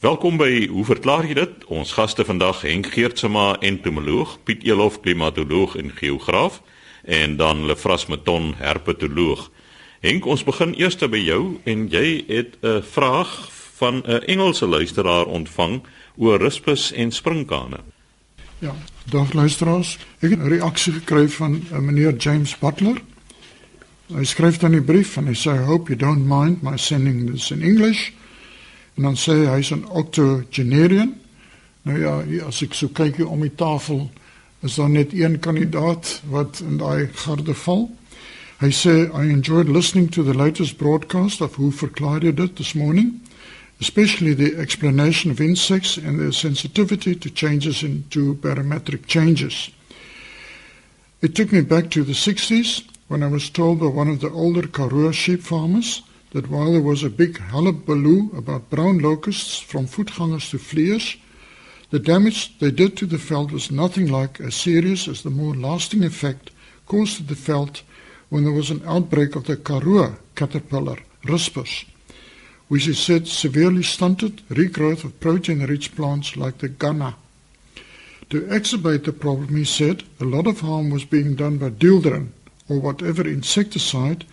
Welkom by Hoe verklaar jy dit? Ons gaste vandag Henk Geertsma, entomoloog, Piet Elof, klimatoloog en geograaf en dan Lefras Meton, herpetoloog. Henk, ons begin eers by jou en jy het 'n vraag van 'n Engelse luisteraar ontvang oor rispus en sprinkane. Ja, dag luisteraars. Ek het 'n reaksie gekry van uh, meneer James Butler. Hy skryf dan 'n brief en hy sê I hope you don't mind my sending this in English. En dan sê hy hy's 'n octogenarian. Nou ja, as ek so kyk hier om die tafel, is daar net een kandidaat wat in daai garde val. Hy sê I enjoyed listening to the latest broadcast of Who Verklaar Jy Dit this morning especially the explanation of insects and their sensitivity to changes into barometric changes. It took me back to the 60s when I was told by one of the older Karoo sheep farmers that while there was a big hullabaloo about brown locusts from voetgangers to fleers, the damage they did to the veld was nothing like as serious as the more lasting effect caused to the veld when there was an outbreak of the Karoo caterpillar, Rispus which is said severely stunted regrowth of protein-rich plants like the Ghana. To exacerbate the problem, he said, a lot of harm was being done by dieldrin, or whatever insecticide,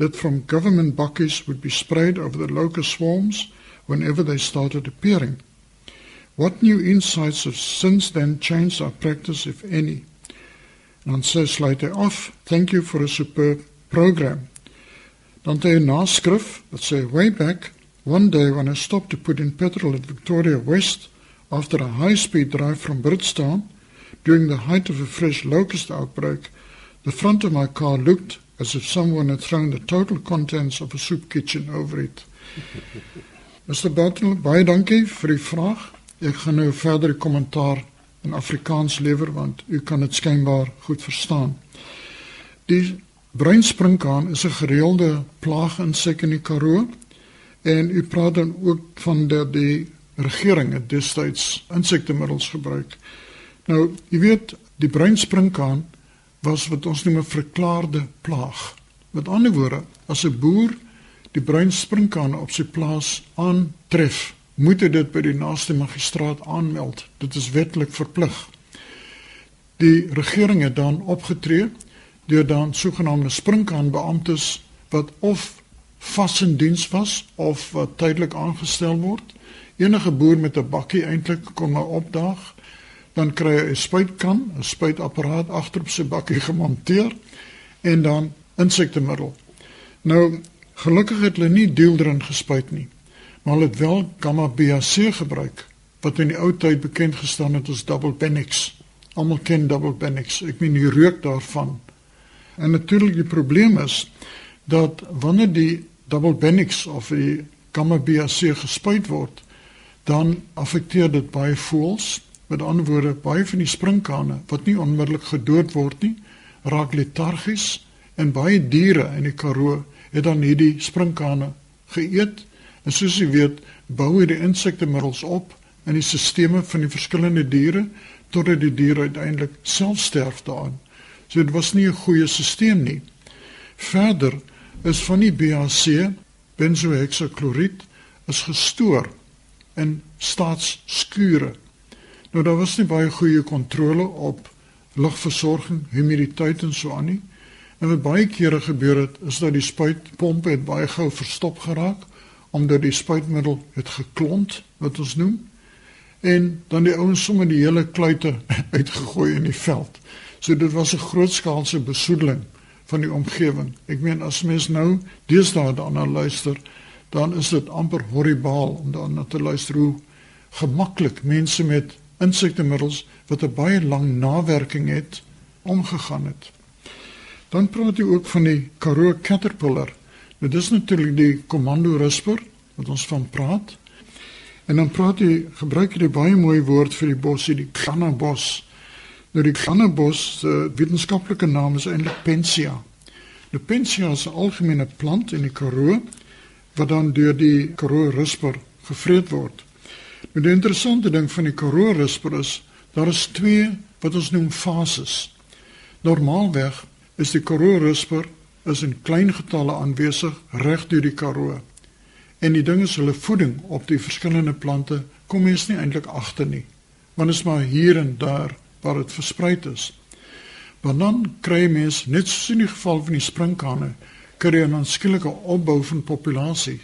that from government buckies would be sprayed over the locust swarms whenever they started appearing. What new insights have since then changed our practice, if any? Dan sê af, thank you for a superb program. Dan het hy 'n naskrif wat sê way back One day, when I stopped to put in petrol at Victoria West after a high speed drive from Bridgetown during the height of a fresh locust outbreak, the front of my car looked as if someone had thrown the total contents of a soup kitchen over it. Mr. Bartel, baie dankie vir die vraag. Ek gaan nou verder kommentaar in Afrikaans lewer want u kan dit skynbaar goed verstaan. Die bruinsprinkaan is 'n gereelde plaaginsek in die Karoo En u praat dan ook van dat die regering het destyds insektemiddels gebruik. Nou, jy weet, die bruinsprinkaan was wat ons noem 'n verklaarde plaag. Met ander woorde, as 'n boer die bruinsprinkaan op sy plaas aantref, moet hy dit by die naaste magistraat aanmeld. Dit is wetlik verplig. Die regering het dan opgetree deur dan sogenaamde sprinkaanbeamptes wat of vas in diens was of wat tydelik aangestel word. Enige boer met 'n bakkie eintlik kom maar opdaag, dan kry hy 'n spuitkan, 'n spuitapparaat agter op sy bakkie gemonteer en dan insektemiddel. Nou gelukkig het hulle nie deelderin gespuit nie, maar hulle het wel gamma BAC gebruik wat in die ou tyd bekend gestaan het as double benix. Almal ken double benix. Ek meen die reuk daarvan. En natuurlik die probleem is dat wanneer die double benix of die gamma BAC gespuit word, dan affekteer dit baie voëls. Met ander woorde, baie van die sprinkane wat nie onmiddellik gedood word nie, raak letargies en baie diere in die Karoo het dan hierdie sprinkane geëet. En soos jy weet, bou hierdie insektemiddels op in die stelsels van die verskillende diere totdat die diere uiteindelik self sterf daaraan. So dit was nie 'n goeie stelsel nie. Verder is van die BAC benzohexakloried is gestoor in staatsskure. Nou daar was nie baie goeie kontrole op lugversorging, humiditeit en so aan nie. En wat baie kere gebeur het, is dat die spuitpompe het baie gou verstop geraak omdat die spuitmiddel het geklont, wat ons noem. En dan die ouens sommer die hele kluite uitgegooi in die veld. So dit was 'n grootskaalse besoedeling van die omgewing. Ek meen as mens nou deesdae daarna luister, dan is dit amper horribaal om daarna te luister hoe gemaklik mense met insektemiddels wat 'n baie lang nawerking het omgegaan het. Dan praat jy ook van die Karoo caterpillar. Nou dis natuurlik die komando risper wat ons van praat. En dan praat jy gebruik jy baie mooi woord vir die bosie, die cannabis. Nou die cannabis se uh, wetenskaplike naam is eintlik Pensia. Die Pensia is 'n algemene plant in die Karoo wat dan deur die Karoo risper gevreet word. Nou die interessante ding van die Karoo risper is daar is twee wat ons noem fases. Normaalweg is die Karoo risper is in klein getalle aanwesig reg deur die Karoo. En die ding is hulle voeding op die verskillende plante kom mens nie eintlik agter nie. Want is maar hier en daar waar dit versprei is. Maar dan kry mens net soos in die geval van die sprinkane, kry jy 'n aanskielike opbou van populasie.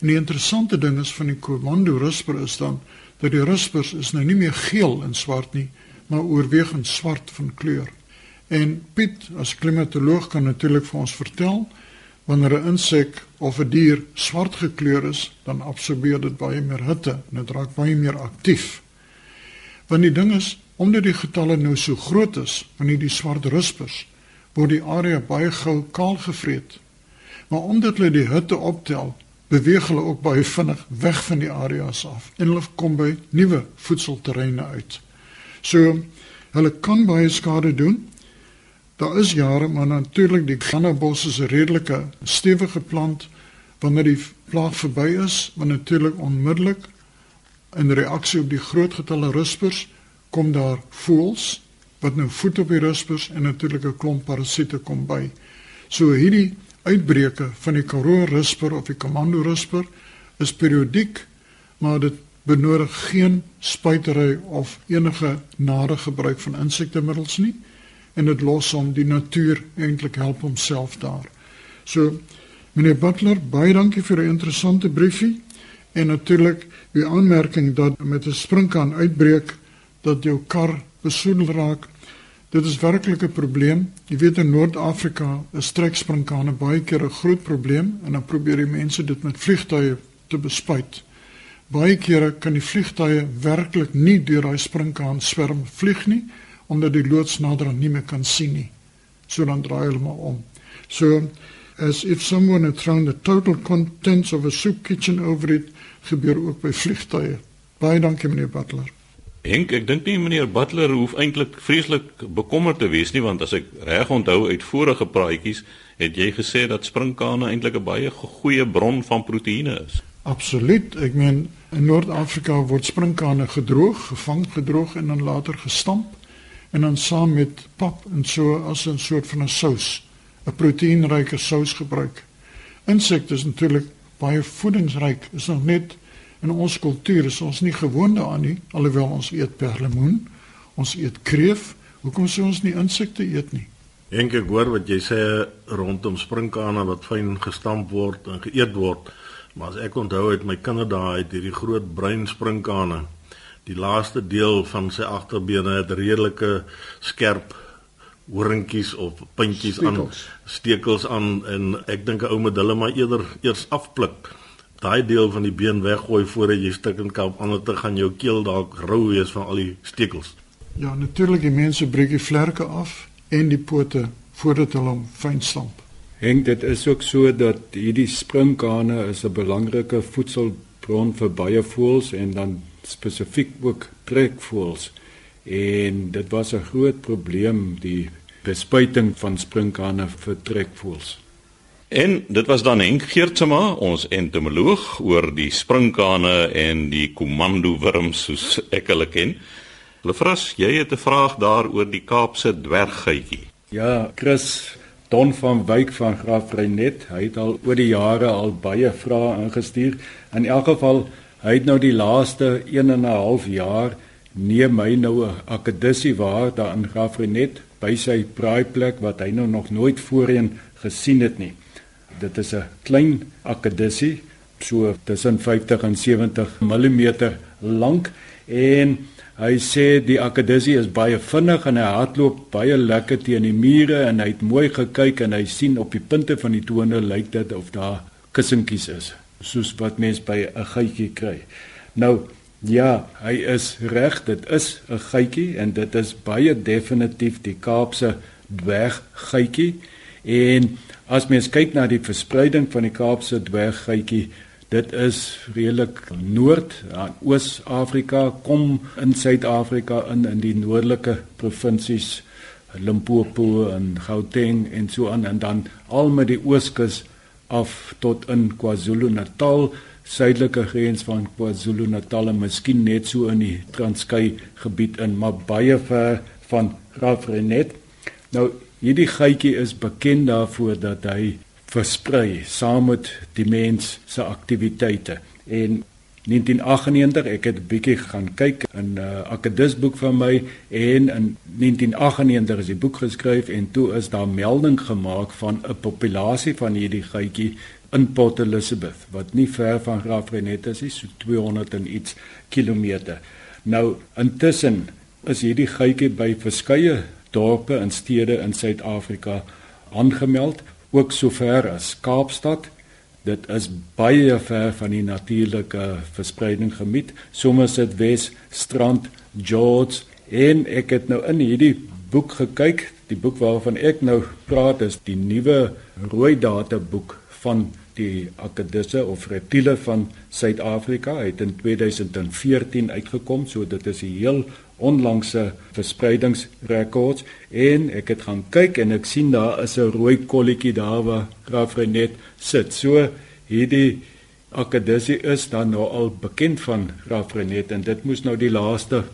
En die interessante ding is van die komando rusper is dan dat die ruspers is nou nie meer geel en swart nie, maar oorwegend swart van kleur. En Piet as klimatoloog kan natuurlik vir ons vertel wanneer 'n insek of 'n dier swart gekleur is, dan absorbeer dit baie meer hitte en dit raak baie meer aktief. Want die ding is, omdat die getalle nou so groot is van hierdie swart ruspers, word die area baie gou kaal gevreet. Maar omdat hulle die hitte optel, beweeg hulle ook baie vinnig weg van die areas af en hulle kom by nuwe voedselterreine uit. So hulle kan baie skade doen Daar is jare maar natuurlik die cannabis is 'n redelike stewige plant wanneer die plaag verby is, want natuurlik onmiddellik in reaksie op die groot getalle ruspers kom daar voëls wat nou voet op die ruspers en natuurlik 'n klomp parasiete kom by. So hierdie uitbreke van die Karoo rusper of die Komando rusper is periodiek, maar dit benodig geen spuitery of enige nare gebruik van insektemiddels nie en dit los hom die natuur eintlik help homself daar. So meneer Butler, baie dankie vir 'n interessante briefie en natuurlik u aanmerking dat met 'n sprinkaan uitbreek dat jou kar besoedel raak. Dit is werklik 'n probleem. Jy weet in Noord-Afrika is treksprinkane baie keer 'n groot probleem en dan probeer die mense dit met vliegtuie te bespuit. Baie kere kan die vliegtuie werklik nie deur daai sprinkaan swerm vlieg nie omdat die loods nader aan nie meer kan sien nie. So dan draai hulle maar om. So as if someone had thrown the total contents of a soup kitchen over it gebeur ook by vliegtye. Baie dankie meneer Butler. Henk, ek dink nie meneer Butler hoef eintlik vreeslik bekommerd te wees nie want as ek reg onthou uit vorige praatjies het jy gesê dat sprinkane eintlik 'n baie goeie bron van proteïene is. Absoluut. Ek meen in Noord-Afrika word sprinkane gedroog, gevang, gedroog en dan later gestamp en dan saam met pap en so as 'n soort van 'n sous, 'n proteïenryke sous gebruik. Insekte is natuurlik baie voedingsryk. Is nog net in ons kultuur is ons nie gewoond daaraan nie, alhoewel ons eet perlemoen, ons eet kreef. Hoekom sou ons nie insekte eet nie? Enk ek hoor wat jy sê rondom sprinkane wat fyn gestamp word en geëet word. Maar as ek onthou uit my kinderdae het hierdie groot bruin sprinkane die laaste deel van sy agterbene het redelike skerp horingkies of puntjies aan stekels aan en ek dink 'n ou moet hulle maar eerder eers afpluk daai deel van die been weggooi voordat jy stukkend kan anders te gaan jou keel dalk rou wees van al die stekels. Ja natuurlik die mense breek die vlerke af en die pote voordat hulle hom fyn stamp. Henk dit is ook so dat hierdie sprinkane is 'n belangrike voedselbron vir baie voëls en dan spesifiek ook trekvoëls. En dit was 'n groot probleem die bespuiting van sprinkane vir trekvoëls. En dit was dan Henk Geertsma, ons entomoloog oor die sprinkane en die komando wurms soos ek hulle ken. Lefras, jy het 'n vraag daar oor die Kaapse dwerggeitjie. Ja, Chris Don van Wyk van Graafrenet, hy het al oor die jare al baie vrae ingestuur. In elk geval Hy het nou die laaste 1 en 'n half jaar neem my nou 'n akkedissie waar daar in Graafrenet by sy praaiplek wat hy nou nog nooit voorheen gesien het nie. Dit is 'n klein akkedissie so tussen 50 en 70 mm lank en hy sê die akkedissie is baie vinnig en hy hardloop baie lekker teen die mure en hy het mooi gekyk en hy sien op die punte van die tone lyk dit of daar kussentjies is soos wat mens by 'n geitjie kry. Nou ja, hy is reg, dit is 'n geitjie en dit is baie definitief die Kaapse dwerggeitjie en as mens kyk na die verspreiding van die Kaapse dwerggeitjie Dit is redelik noord aan Oos-Afrika kom in Suid-Afrika in in die noordelike provinsies Limpopo en Gauteng en so aan en dan al met die ooskus af tot in KwaZulu-Natal, suidelike grens van KwaZulu-Natal en miskien net so in die Transkei gebied in, maar baie ver van Graafrenet. Nou hierdie geitjie is bekend daarvoor dat hy versprei saam met die mens se aktiwiteite. En 1998 ek het 'n bietjie gaan kyk in 'n uh, akadisboek van my en in 1998 is die boek geskryf en toe is daar melding gemaak van 'n populasie van hierdie geitjie in Port Elizabeth wat nie ver van Graafrenet is nie, so 200 en iets kilometer. Nou intussen is hierdie geitjie by verskeie dorpe en stede in Suid-Afrika aangemeld, ook sover as Kaapstad dit is baie ver van die natuurlike verspreiding gebied. Sommige sit Wes Strand, George en ek het nou in hierdie boek gekyk. Die boek waarvan ek nou praat is die nuwe rooi data boek van die Akadisse of Reptiele van Suid-Afrika. Hy het in 2014 uitgekom, so dit is 'n heel onlangse verspreidingsrekords en ek het gaan kyk en ek sien daar is 'n rooi kolletjie daar waar Graafrenet sit. So hierdie akadissie is dan nou al bekend van Graafrenet en dit moes nou die laaste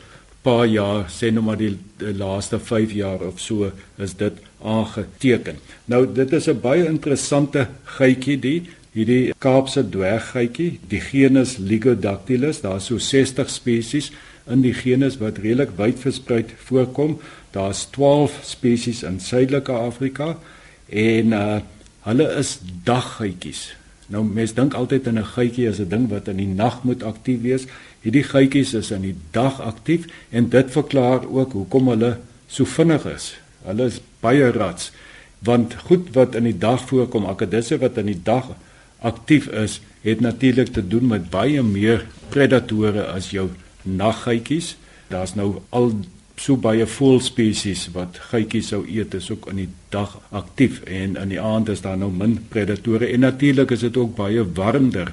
paar jaar, sê nou maar die, die laaste 5 jaar of so is dit aangeteken. Nou dit is 'n baie interessante geitjie die hierdie Kaapse dwerggeitjie, die genus Ligodactylus, daar's so 60 spesies in die genus wat redelik wyd versprei voorkom. Daar's 12 spesies in Suidelike Afrika en uh hulle is daggeitjies. Nou mense dink altyd in 'n geitjie as 'n ding wat in die nag moet aktief wees. Hierdie geitjies is in die dag aktief en dit verklaar ook hoekom hulle so vinnig is. Hulle is baie rats want goed wat in die dag voorkom, akkedisse wat in die dag aktief is, het natuurlik te doen met baie meer predatore as jou naggeitjies. Daar's nou al so baie voëlspesies wat geitjies sou eet is ook in die dag aktief en in die aand is daar nou min predatore en natuurlik is dit ook baie warmer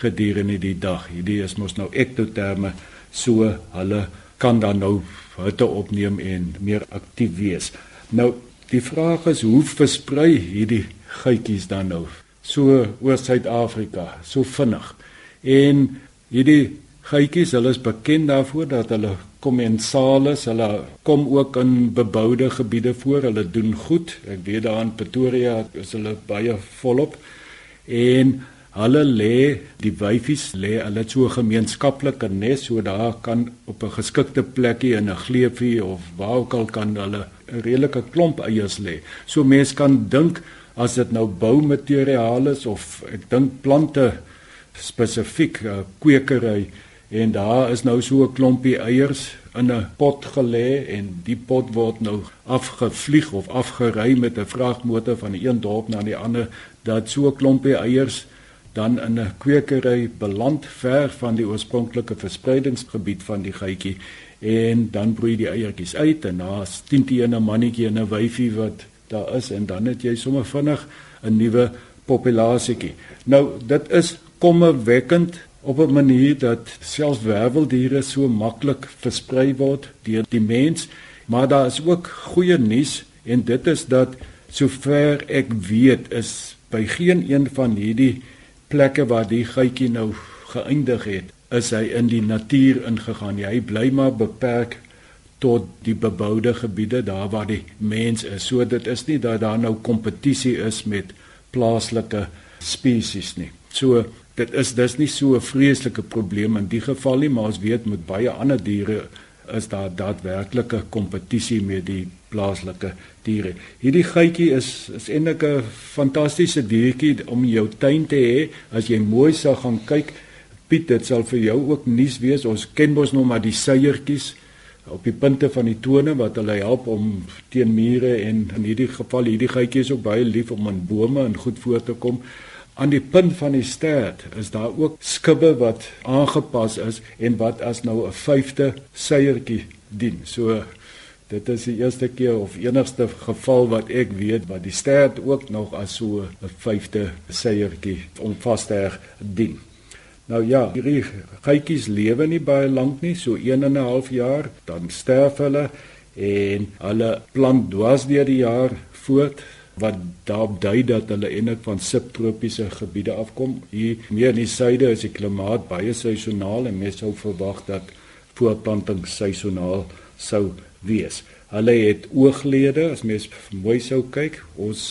gedurende die dag. Hierdie is mos nou ektoterme so hulle kan dan nou hitte opneem en meer aktief wees. Nou die vraag is hoe versprei hierdie geitjies dan nou so oor Suid-Afrika so vinnig? En hierdie Geitjies, hulle is bekend daarvoor dat hulle kommensales, hulle kom ook in beboude gebiede voor. Hulle doen goed. Ek weet daar in Pretoria is hulle baie volop. En hulle lê, die wyfies lê hulle so gemeenskaplike nes, so daar kan op 'n geskikte plekkie in 'n gleufie of waar ook al kan hulle 'n redelike klomp eiers lê. So mense kan dink as dit nou boumateriaal is of ek dink plante spesifiek uh, kwekery en daar is nou so 'n klompie eiers in 'n pot gelê en die pot word nou afgevlieg of afgery met 'n vragmotor van die een dorp na die ander dat so 'n klompie eiers dan in 'n kwekery beland ver van die oorspronklike verspreidingsgebied van die geitjie en dan broei die eiertjies uit en na 10 teen 'n mannetjie en 'n wyfie wat daar is en dan het jy sommer vinnig 'n nuwe populasietjie. Nou dit is kommerwekkend op 'n manier dat selfs werveldiere so maklik versprei word deur die mens, maar daar is ook goeie nuus en dit is dat sover ek weet is by geen een van hierdie plekke waar die geitjie nou geëindig het, is hy in die natuur ingegaan. Hy bly maar beperk tot die beboude gebiede daar waar die mens is. So dit is nie dat daar nou kompetisie is met plaaslike spesies nie. So dit is dis nie so 'n vreeslike probleem in die geval nie, maar ons weet met baie ander diere is daar daadwerklike kompetisie met die plaaslike diere. Hierdie geitjie is is eintlik 'n fantastiese diertjie om jou tuin te hê as jy mooi sal gaan kyk. Piet, dit sal vir jou ook nuus wees. Ons ken mos nog maar die seiertjies op die punte van die tone wat hulle help om teen mure en in hierdie geval hierdie geitjie is ook baie lief om aan bome en goed voor te kom aan die punt van die stert is daar ook skubbe wat aangepas is en wat as nou 'n vyfde seiertjie dien. So dit is die eerste keer of enigste geval wat ek weet wat die stert ook nog as so 'n vyfde seiertjie om vas te dien. Nou ja, hierdie geitjies lewe nie baie lank nie, so 1 en 'n half jaar, dan sterf hulle en hulle plant dwars deur die jaar voort wat daarop dui dat hulle eintlik van subtropiese gebiede afkom. Hier meer in die suide is die klimaat baie seisoonaal en mens sou verwag dat voortplanting seisoonaal sou wees. Hulle het ooglede as mens mooi sou kyk. Ons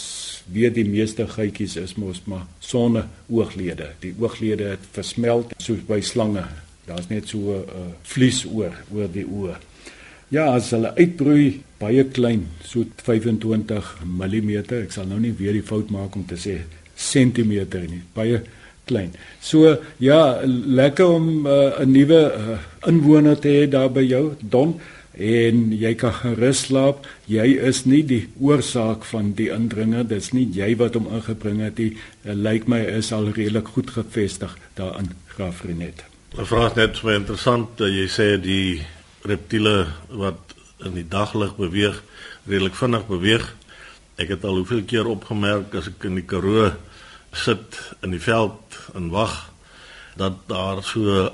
weet die meeste gytjies is mos maar sonne ooglede. Die ooglede het versmelt soos by slange. Daar's net so 'n uh, vlies oor oor die oë. Ja, as hulle uitbroei baie klein, so 25 mm. Ek sal nou nie weer die fout maak om te sê sentimeter nie. Baie klein. So ja, lekker om uh, 'n nuwe uh, inwoner te hê daar by jou, Don en jy kan gerus slaap. Jy is nie die oorsaak van die indringer. Dis nie jy wat hom ingebring het nie. Dit lyk my is al redelik goed gevestig daarin, Graaf Renet. Die vraag net so interessant. Jy sê die reptiele wat in die daglig beweeg, redelik vinnig beweeg. Ek het al hoeveel keer opgemerk as ek in die Karoo sit in die veld en wag dat daar so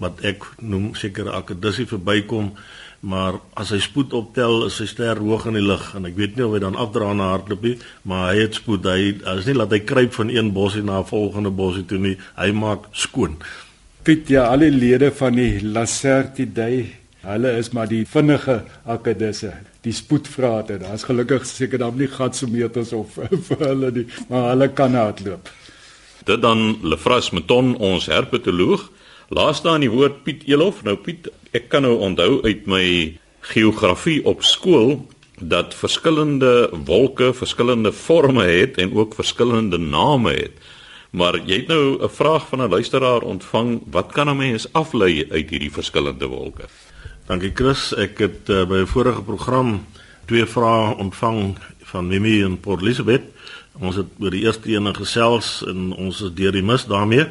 wat ek noem seker akkedissie verbykom maar as hy spoed optel is sy ster hoog in die lug. En ek weet nie of hy dan afdra na hardloop nie maar hy het spoed. Hy is nie laat hy kruip van een bosie na 'n volgende bosie toe nie. Hy maak skoon. Piet ja alle lede van die Lacertidae hulle is maar die vinnige akkedisse die spoedvrate daar's gelukkig seker dan nie gatsometers of vir hulle nie maar hulle kan hardloop. Dit dan Lefras Meton ons herpetoloog Laaste aan die woord Piet Elof. Nou Piet, ek kan nou onthou uit my geografie op skool dat verskillende wolke verskillende forme het en ook verskillende name het. Maar jy het nou 'n vraag van 'n luisteraar ontvang, wat kan 'n mens aflei uit hierdie verskillende wolke? Dankie Chris, ek het uh, by 'n vorige program twee vrae ontvang van Mimi en Port Elizabeth. Ons het oor die eerste een gesels en ons is deur die mis daarmee.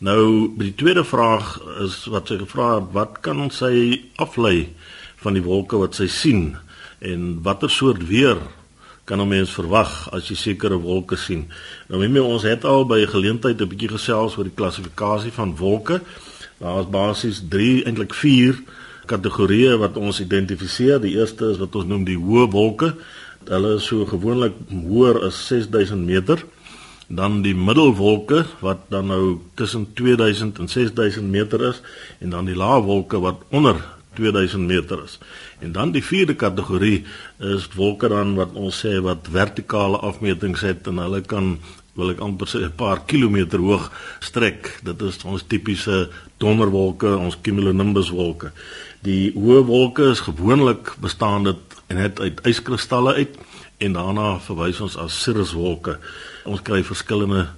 Nou by die tweede vraag is wat sy gevra het, wat kan ons sy aflei van die wolke wat sy sien en watter soort weer kan 'n mens verwag as jy sekere wolke sien? Nou mens ons het al by geleentheid 'n bietjie gesels oor die klassifikasie van wolke. Daar is basies 3 eintlik 4 kategorieë wat ons identifiseer. Die eerste is wat ons noem die hoë wolke. Hulle is so gewoonlik hoër as 6000 meter dan die middelwolke wat dan nou tussen 2000 en 6000 meter is en dan die lae wolke wat onder 2000 meter is. En dan die vierde kategorie is wolke dan wat ons sê wat vertikale afmetings het en hulle kan wil ek amper sê 'n paar kilometer hoog strek. Dit is ons tipiese donderwolke, ons cumulonimbus wolke. Die hoë wolke is gewoonlik bestaan dit en het uit yskristalle uit en daarna verwys ons as cirruswolke. Ons kry verskillende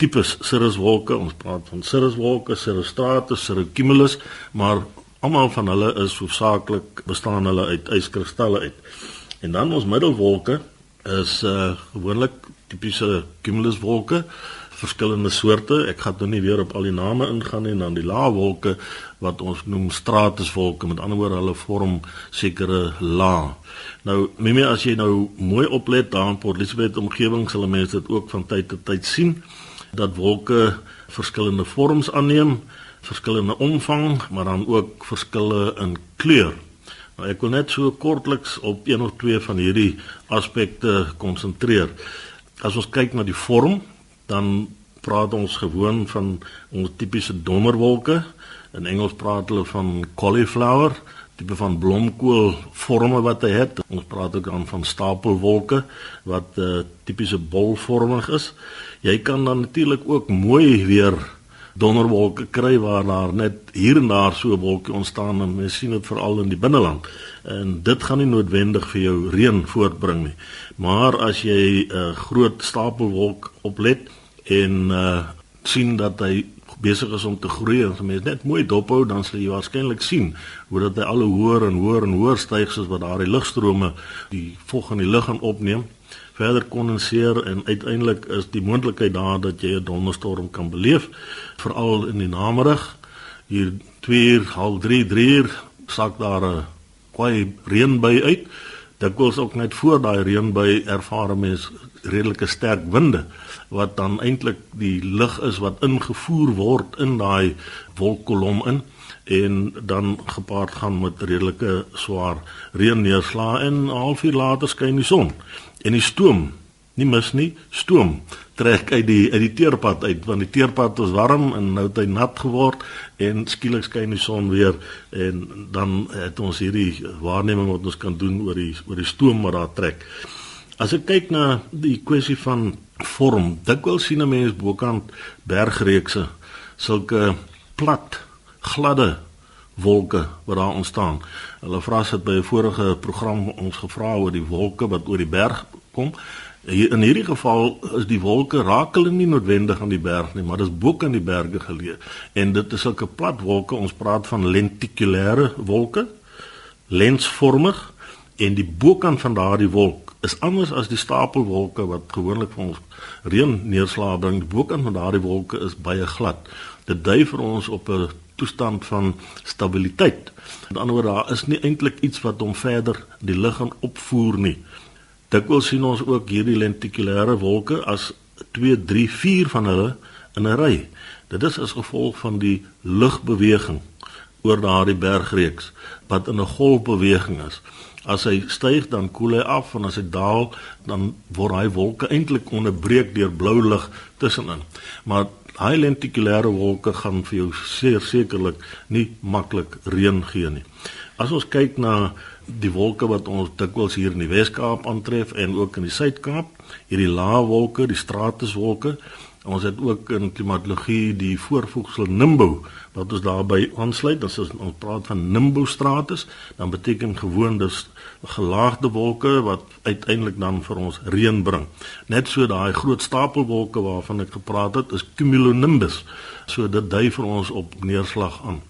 tipes cirruswolke. Ons praat van cirruswolke, cirrostratus, cirrocumulus, maar almal van hulle is hoofsaaklik bestaan hulle uit yskristalle uit. En dan ons middelwolke is uh gewoonlik tipiese cumuluswolke verskillende soorte. Ek gaan nou nie weer op al die name ingaan nie en dan die laagwolke wat ons noem stratuswolke. Met ander woorde, hulle vorm sekere laag. Nou, mimi as jy nou mooi oplet daar in Port Elizabeth omgewing, sal mense dit ook van tyd tot tyd sien dat wolke verskillende vorms aanneem, verskillende omvang, maar dan ook verskille in kleur. Nou ek wil net so kortliks op een of twee van hierdie aspekte konsentreer. As ons kyk na die vorm, dan praat ons gewoon van ons tipiese donderwolke. In Engels praat hulle van cauliflower, tipe van blomkool vorme wat hy het. Ons praat ook dan van stapelwolke wat uh, tipiese bolvormig is. Jy kan dan natuurlik ook mooi weer donderwolke kry waar daar net hier en daar so 'n wolkie ontstaan en mens sien dit veral in die binneland. En dit gaan nie noodwendig vir jou reën voortbring nie. Maar as jy 'n uh, groot stapelwolk oplet en uh, sien dat hy besig is om te groei en as mens net mooi dophou dan sal jy waarskynlik sien hoe dat hy al hoe hoër en hoër en hoër styg soos wat daardie lugstrome die vog in die lug gaan opneem. Verder kondenseer en uiteindelik is die moontlikheid daar dat jy 'n donderstorm kan beleef veral in die namiddag hier 2 uur, half 3, 3 uur sak daar 'n kwai reënby uit dikwels ook net voor daai reënby ervaar mense redelike sterk winde wat dan eintlik die lug is wat ingevoer word in daai wolkkolom in en dan gepaard gaan met redelike swaar reënneerslae en 'n halfuur later skyn die son en die stoom nie mis nie stoom trek uit die uit die teerpad uit want die teerpad is warm en nou het hy nat geword en skielik skyn die son weer en dan het ons hierdie waarneming wat ons kan doen oor die oor die stoom wat daar trek As ek kyk na die kwessie van vorm, dikwels sien 'n mens bokant bergreekse sulke plat, gladde wolke wat daar ontstaan. Hulle vra sit by 'n vorige program ons gevra oor die wolke wat oor die berg kom. In hierdie geval is die wolke raak hulle nie noodwendig aan die berg nie, maar dit is bo kan die berge geleë. En dit is sulke plat wolke, ons praat van lentikulêre wolke, lensvormig en die bokant van daardie wolk is anders as die stapelwolke wat gewoonlik vir ons reën neerslae bring. Die bokant van daardie wolke is baie glad. Dit dui vir ons op 'n toestand van stabiliteit. Met ander woorde, daar is nie eintlik iets wat hom verder die lig gaan opvoer nie. Dikwels sien ons ook hierdie lentikulêre wolke as 2, 3, 4 van hulle in 'n ry. Dit is as gevolg van die lugbeweging oor daardie bergreeks wat in 'n golfbeweging is. As hy styg dan koel hy af en as hy daal dan word hy wolke eintlik onderbreek deur blou lig tussenin. Maar Daai lentikulêre wolke gaan vir jou seker sekerlik nie maklik reën gee nie. As ons kyk na die wolke wat ons dikwels hier in die Wes-Kaap aantref en ook in die Suid-Kaap, hierdie lae wolke, die stratuswolke, Ons het ook in klimatologie die voorvoegsel nimbo wat ons daarbey aansluit. As ons praat van nimbo stratus, dan beteken gewoon dis gelaagde wolke wat uiteindelik dan vir ons reën bring. Net so daai groot stapelwolke waarvan ek gepraat het, is cumulonimbus. So dit dui vir ons op neerslag aan.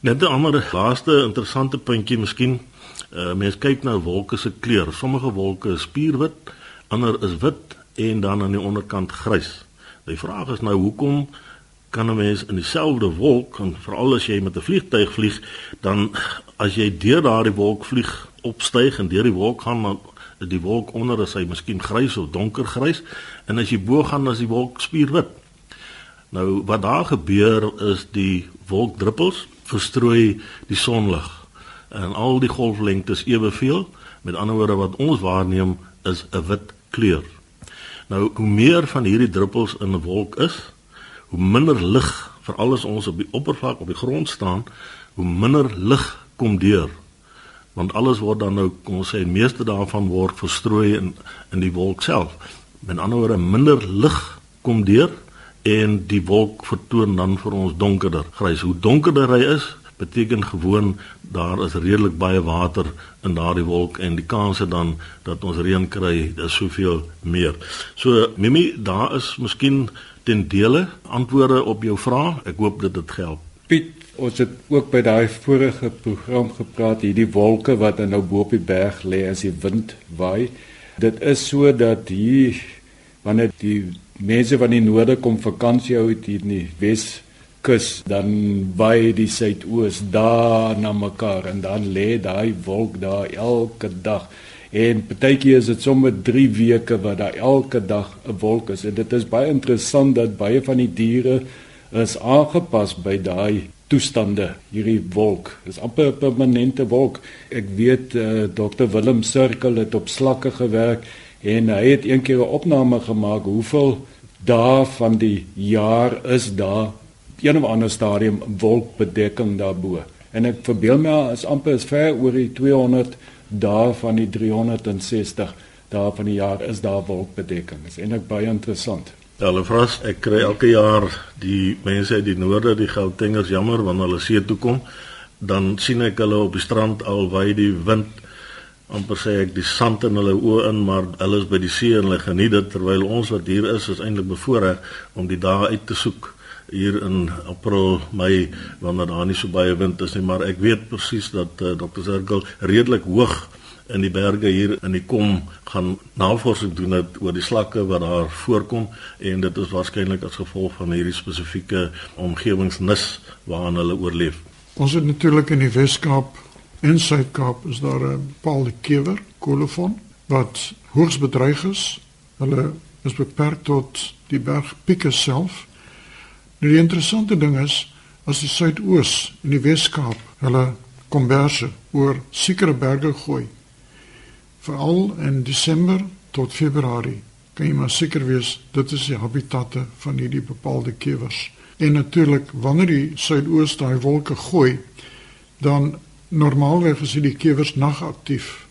Net 'n ander laaste interessante puntjie miskien. Uh, mens kyk na wolke se kleur. Sommige wolke is spierwit, ander is wit en dan aan die onderkant grys. Die vraag is nou hoekom kan 'n mens in dieselfde wolk en veral as jy met 'n vliegtyg vlieg, dan as jy deur daardie wolk vlieg, opstyg en deur die wolk gaan dan is die wolk onder is hy miskien grys of donkergrys en as jy bo gaan as die wolk spierwit. Nou wat daar gebeur is die wolkdruppels verstrooi die sonlig en al die golflengtes eweveel. Met ander woorde wat ons waarneem is 'n wit kleur. Nou hoe meer van hierdie druppels in 'n wolk is, hoe minder lig vir alles ons op die oppervlak op die grond staan, hoe minder lig kom deur. Want alles word dan nou kom ons sê die meeste daarvan word verstrooi in in die wolk self. Met ander woorde minder lig kom deur en die wolk vertoon dan vir ons donkerder grys. Hoe donkerder hy is, beteken gewoon daar is redelik baie water in daardie wolk en die kanse dan dat ons reën kry is soveel meer. So Mimi, daar is miskien ten dele antwoorde op jou vraag. Ek hoop dit dit help. Piet, ons het ook by daai vorige program gepraat hierdie wolke wat nou bo op die berg lê as die wind waai. Dit is so dat hier wanneer die mense van die noorde kom vakansie hou hier in die Wes kus dan by die suidoos daar na mekaar en dan lê daai wolk daar elke dag. En partykeer is dit sommer 3 weke wat daar elke dag 'n wolk is. En dit is baie interessant dat baie van die diere is aangepas by daai toestande hierdie wolk. Is amper 'n permanente wolk. Ek weet uh, eh, Dr Willem Cirkel het op slakke gewerk en hy het eendag 'n opname gemaak hoeveel dae van die jaar is daar een of ander stadium wolkbedekking daarbo. En ek verbeel my as amper is ver oor die 200 dae van die 360 dae van die jaar is daar wolkbedekking. Dit is eintlik baie interessant. Hulle vras, ek kry elke jaar die mense uit die noorde, die Gautengers jammer wanneer hulle see toe kom, dan sien ek hulle op die strand al waai die wind amper sê ek die sand in hulle oë in, maar hulle is by die see en hulle geniet dit terwyl ons wat hier is is eintlik bevoorreg om die dae uit te soek hier in April, Mei wanneer daar nie so baie wind is nie, maar ek weet presies dat uh, Dr. Circle redelik hoog in die berge hier in die kom gaan navorsing doen het oor die slakke wat daar voorkom en dit is waarskynlik as gevolg van hierdie spesifieke omgewingsnis waarin hulle oorleef. Ons het natuurlik in die Weskaap en Suid-Kaap is daar 'n bepaalde kewer, kolofon wat hoogs bedreig is. Hulle is beperk tot die bergpieke self Nou die interessante ding is as die suidoos en die Weskaap hulle komberse oor sekere berge gooi. Veral in Desember tot Februarie kan jy maar seker wees dit is die habitatte van hierdie bepaalde kewers. En natuurlik wanneer die suidoos daai wolke gooi, dan normaalweg is die kewers nagaktief.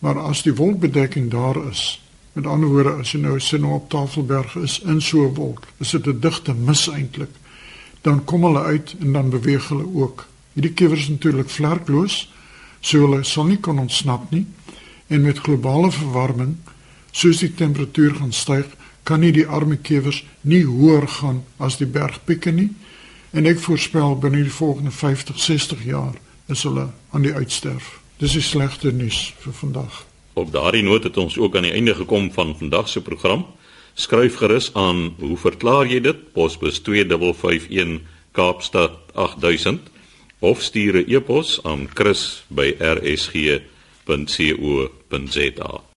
Maar as die wolkbedekking daar is, met ander woorde as jy nou sien op Tafelberg is in so 'n wolk, is dit 'n digte mis eintlik. Dan kom hulle uit en dan beweeg hulle ook. Hierdie kiewers natuurlik vlerkloos, so hulle sal nie kon ontsnap nie. En met globale verwarming, soos die temperatuur gaan styg, kan nie die arme kiewers nie hoër gaan as die bergpieke nie. En ek voorspel binne die volgende 50, 60 jaar is hulle aan die uitsterf. Dis die slegte nuus vir vandag. Op daardie noot het ons ook aan die einde gekom van vandag se program. Skryf gerus aan, hoe verklaar jy dit? Posbus 2551 Kaapstad 8000 of stuur 'n e-pos aan chris@rsg.co.za.